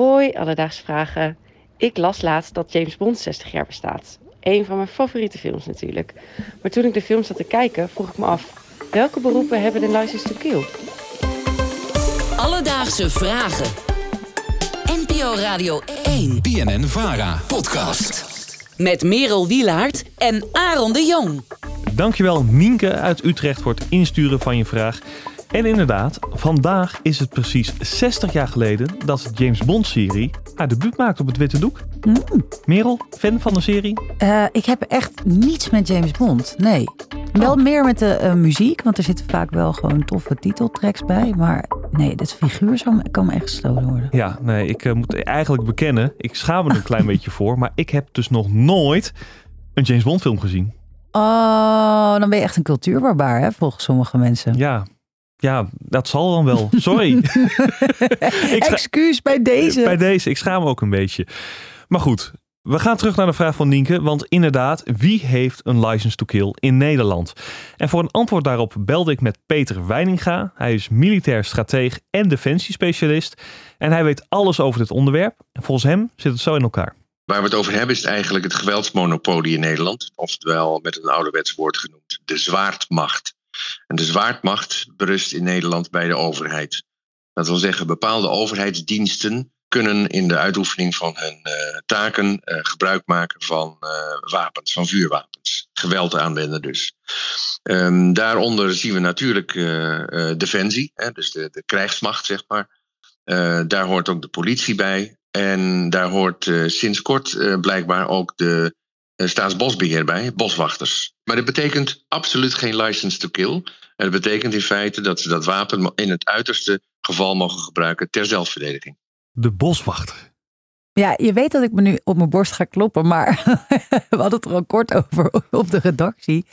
Hoi, alledaagse vragen. Ik las laatst dat James Bond 60 jaar bestaat. Een van mijn favoriete films natuurlijk. Maar toen ik de film zat te kijken, vroeg ik me af... welke beroepen hebben de license to kill? Alledaagse vragen. NPO Radio 1. BNN Vara. Podcast. Met Merel Wielaert en Aaron de Jong. Dankjewel Nienke uit Utrecht voor het insturen van je vraag. En inderdaad, vandaag is het precies 60 jaar geleden dat de James Bond-serie haar debuut maakte op het witte doek. Merel, fan van de serie? Eh, ik heb echt niets met James Bond. Nee. Wel meer met de eh, muziek, want er zitten vaak wel gewoon toffe titeltracks bij. Maar nee, dit figuur zou, kan me echt gestolen worden. Ja, nee, ik eh, moet eigenlijk bekennen, ik schaam me er een klein beetje voor, maar ik heb dus nog nooit een James Bond film gezien. Oh, dan ben je echt een cultuurbarbaar, hè, volgens sommige mensen. Ja, ja, dat zal dan wel. Sorry. Excuus bij deze. Bij deze, ik schaam me ook een beetje. Maar goed, we gaan terug naar de vraag van Nienke. Want inderdaad, wie heeft een license to kill in Nederland? En voor een antwoord daarop belde ik met Peter Weininga. Hij is militair strateeg en defensiespecialist. En hij weet alles over dit onderwerp. En volgens hem zit het zo in elkaar. Waar we het over hebben is eigenlijk het geweldsmonopolie in Nederland. Oftewel met een ouderwets woord genoemd de zwaardmacht. En de zwaardmacht berust in Nederland bij de overheid. Dat wil zeggen, bepaalde overheidsdiensten kunnen in de uitoefening van hun eh, taken eh, gebruik maken van eh, wapens, van vuurwapens. Geweld aanwenden dus. Ehm, daaronder zien we natuurlijk defensie, hè, dus de, de krijgsmacht, zeg maar. Daar hoort ook de politie bij. En daar hoort sinds kort blijkbaar ook de staatsbosbeheer bij, boswachters. Maar dat betekent absoluut geen license to kill. En dat betekent in feite dat ze dat wapen in het uiterste geval mogen gebruiken ter zelfverdediging. De boswachter. Ja, je weet dat ik me nu op mijn borst ga kloppen, maar we hadden het er al kort over op de redactie.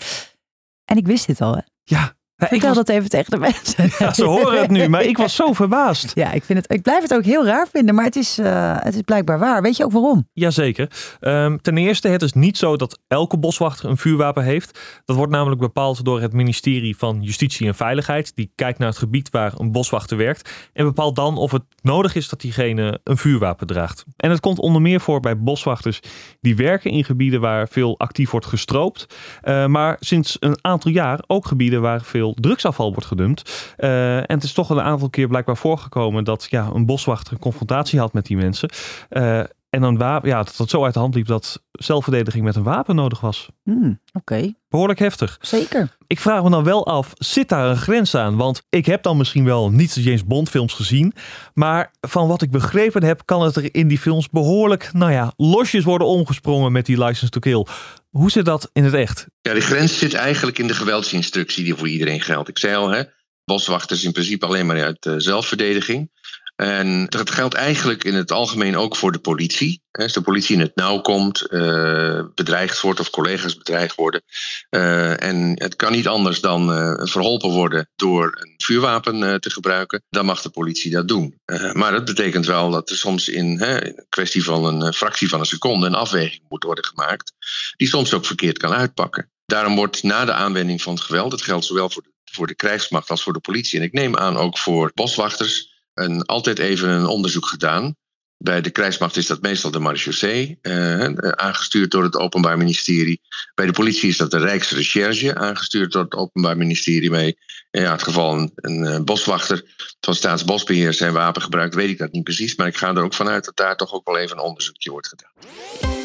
En ik wist dit al, hè? Ja, ik Vertel was, dat even tegen de mensen. ja, ze horen het nu, maar ik was zo verbaasd. Ja, ik, vind het, ik blijf het ook heel raar vinden, maar het is, eh, het is blijkbaar waar. Weet je ook waarom? Jazeker. Ehm ten eerste, het is niet zo dat elke boswachter een vuurwapen heeft. Dat wordt namelijk bepaald door het ministerie van Justitie en Veiligheid. Die kijkt naar het gebied waar een boswachter werkt. En bepaalt dan of het nodig is dat diegene een vuurwapen draagt. En het komt onder meer voor bij boswachters die werken in gebieden waar veel actief wordt gestroopt. Eh, maar sinds een aantal jaar ook gebieden waar veel drugsafval wordt gedumpt. Eh, en het is toch een aantal keer blijkbaar voorgekomen dat ja, een boswachter een confrontatie had met die mensen. Eh, en een wapen, ja, dat het zo uit de hand liep dat zelfverdediging met een wapen nodig was. Hmm, Oké, Behoorlijk heftig. zeker. Ik vraag me dan wel af, zit daar een grens aan? Want ik heb dan misschien wel niet de James Bond films gezien. Maar van wat ik begrepen heb, kan het er in die films behoorlijk, nou ja, losjes worden omgesprongen met die license to kill. Hoe zit dat in het echt? Ja, de grens zit eigenlijk in de geweldsinstructie die voor iedereen geldt. Ik zei al, hè, boswachters in principe alleen maar uit eh, zelfverdediging. En dat geldt eigenlijk in het algemeen ook voor de politie. Als de politie in het nauw komt, eh, bedreigd wordt of collega's bedreigd worden. eh, en het kan niet anders dan eh, verholpen worden door een vuurwapen te gebruiken. Dan mag de politie dat doen. Maar dat betekent wel dat er soms in, een kwestie van een fractie van een seconde een afweging moet worden gemaakt. Die soms ook verkeerd kan uitpakken. Daarom wordt na de aanwending van het geweld, dat geldt zowel voor de, voor de krijgsmacht als voor de politie. En ik neem aan ook voor boswachters een, altijd even een onderzoek gedaan. Bij de krijgsmacht is dat meestal de marechaussee, eh, aangestuurd door het Openbaar Ministerie. Bij de politie is dat de Rijksrecherche, aangestuurd door het Openbaar Ministerie. Bij in het geval een, een eh, boswachter van Staatsbosbeheer zijn wapen gebruikt, weet ik dat niet precies. Maar ik ga er ook vanuit dat daar toch ook wel even een onderzoekje wordt gedaan.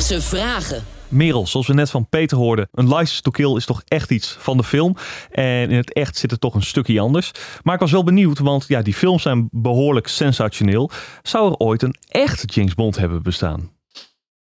Alledaagse vragen. Merel, zoals we net van Peter hoorden, een license to kill is toch echt iets van de film. En in het echt zit het toch een stukje anders. Maar ik was wel benieuwd, want ja, die films zijn behoorlijk sensationeel. Zou er ooit een echt James Bond hebben bestaan?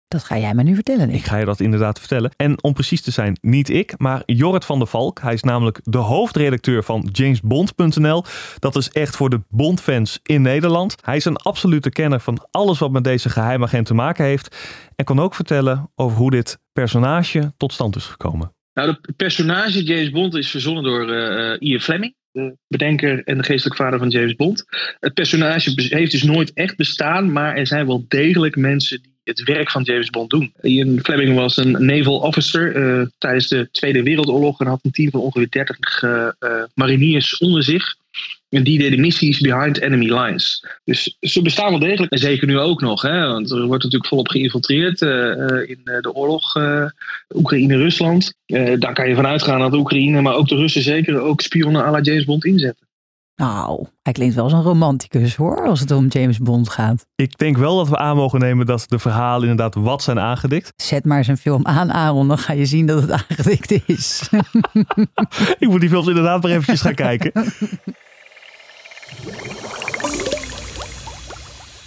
Dat ga jij me nu vertellen, Nick. Ik ga je dat inderdaad vertellen. En om precies te zijn, niet ik, maar Jorrit van der Valk. Hij is namelijk de hoofdredacteur van JamesBond.nl. Dat is echt voor de Bond-fans in Nederland. Hij is een absolute kenner van alles wat met deze geheimagent te maken heeft. En kan ook vertellen over hoe dit personage tot stand is gekomen. Nou, het personage James Bond is verzonnen door eh, eh, Ian Fleming, de bedenker en de geestelijk vader van James Bond. Het personage heeft dus nooit echt bestaan, maar er zijn wel degelijk mensen die het werk van James Bond doen. Ian Fleming was een naval officer eh, tijdens de Tweede Wereldoorlog en had een team van ongeveer 30 eh, eh, mariniers onder zich. En die deden missies behind enemy lines. Dus ze bestaan wel degelijk. En zeker nu ook nog. Hè? Want er wordt natuurlijk volop geïnfiltreerd uh, in de oorlog uh, Oekraïne-Rusland. daar kan je vanuit gaan dat Oekraïne, maar ook de Russen zeker ook spionnen à la James Bond inzetten. Nou, hij klinkt wel als een romanticus hoor, als het om James Bond gaat. Ik denk wel dat we aan mogen nemen dat de verhalen inderdaad wat zijn aangedikt. Zet maar eens een film aan, Aaron, dan ga je zien dat het aangedikt is. Ik moet die films inderdaad maar eventjes gaan kijken.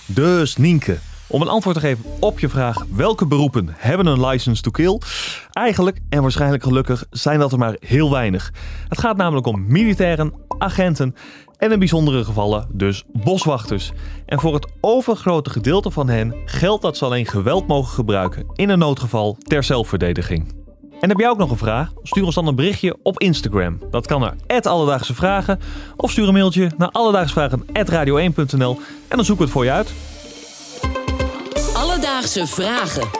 Dus Nienke, om een antwoord te geven op je vraag welke beroepen hebben een license to kill? Eigenlijk en waarschijnlijk gelukkig zijn dat er maar heel weinig. Het gaat namelijk om militairen, agenten en in bijzondere gevallen dus boswachters. En voor het overgrote gedeelte van hen geldt dat ze alleen geweld mogen gebruiken in een noodgeval ter zelfverdediging. En heb jij ook nog een vraag? Stuur ons dan een berichtje op Instagram. Dat kan naar Alledaagse Vragen. Of stuur een mailtje naar alledaagsvragen.radio1.nl en dan zoeken we het voor je uit. Alledaagse Vragen.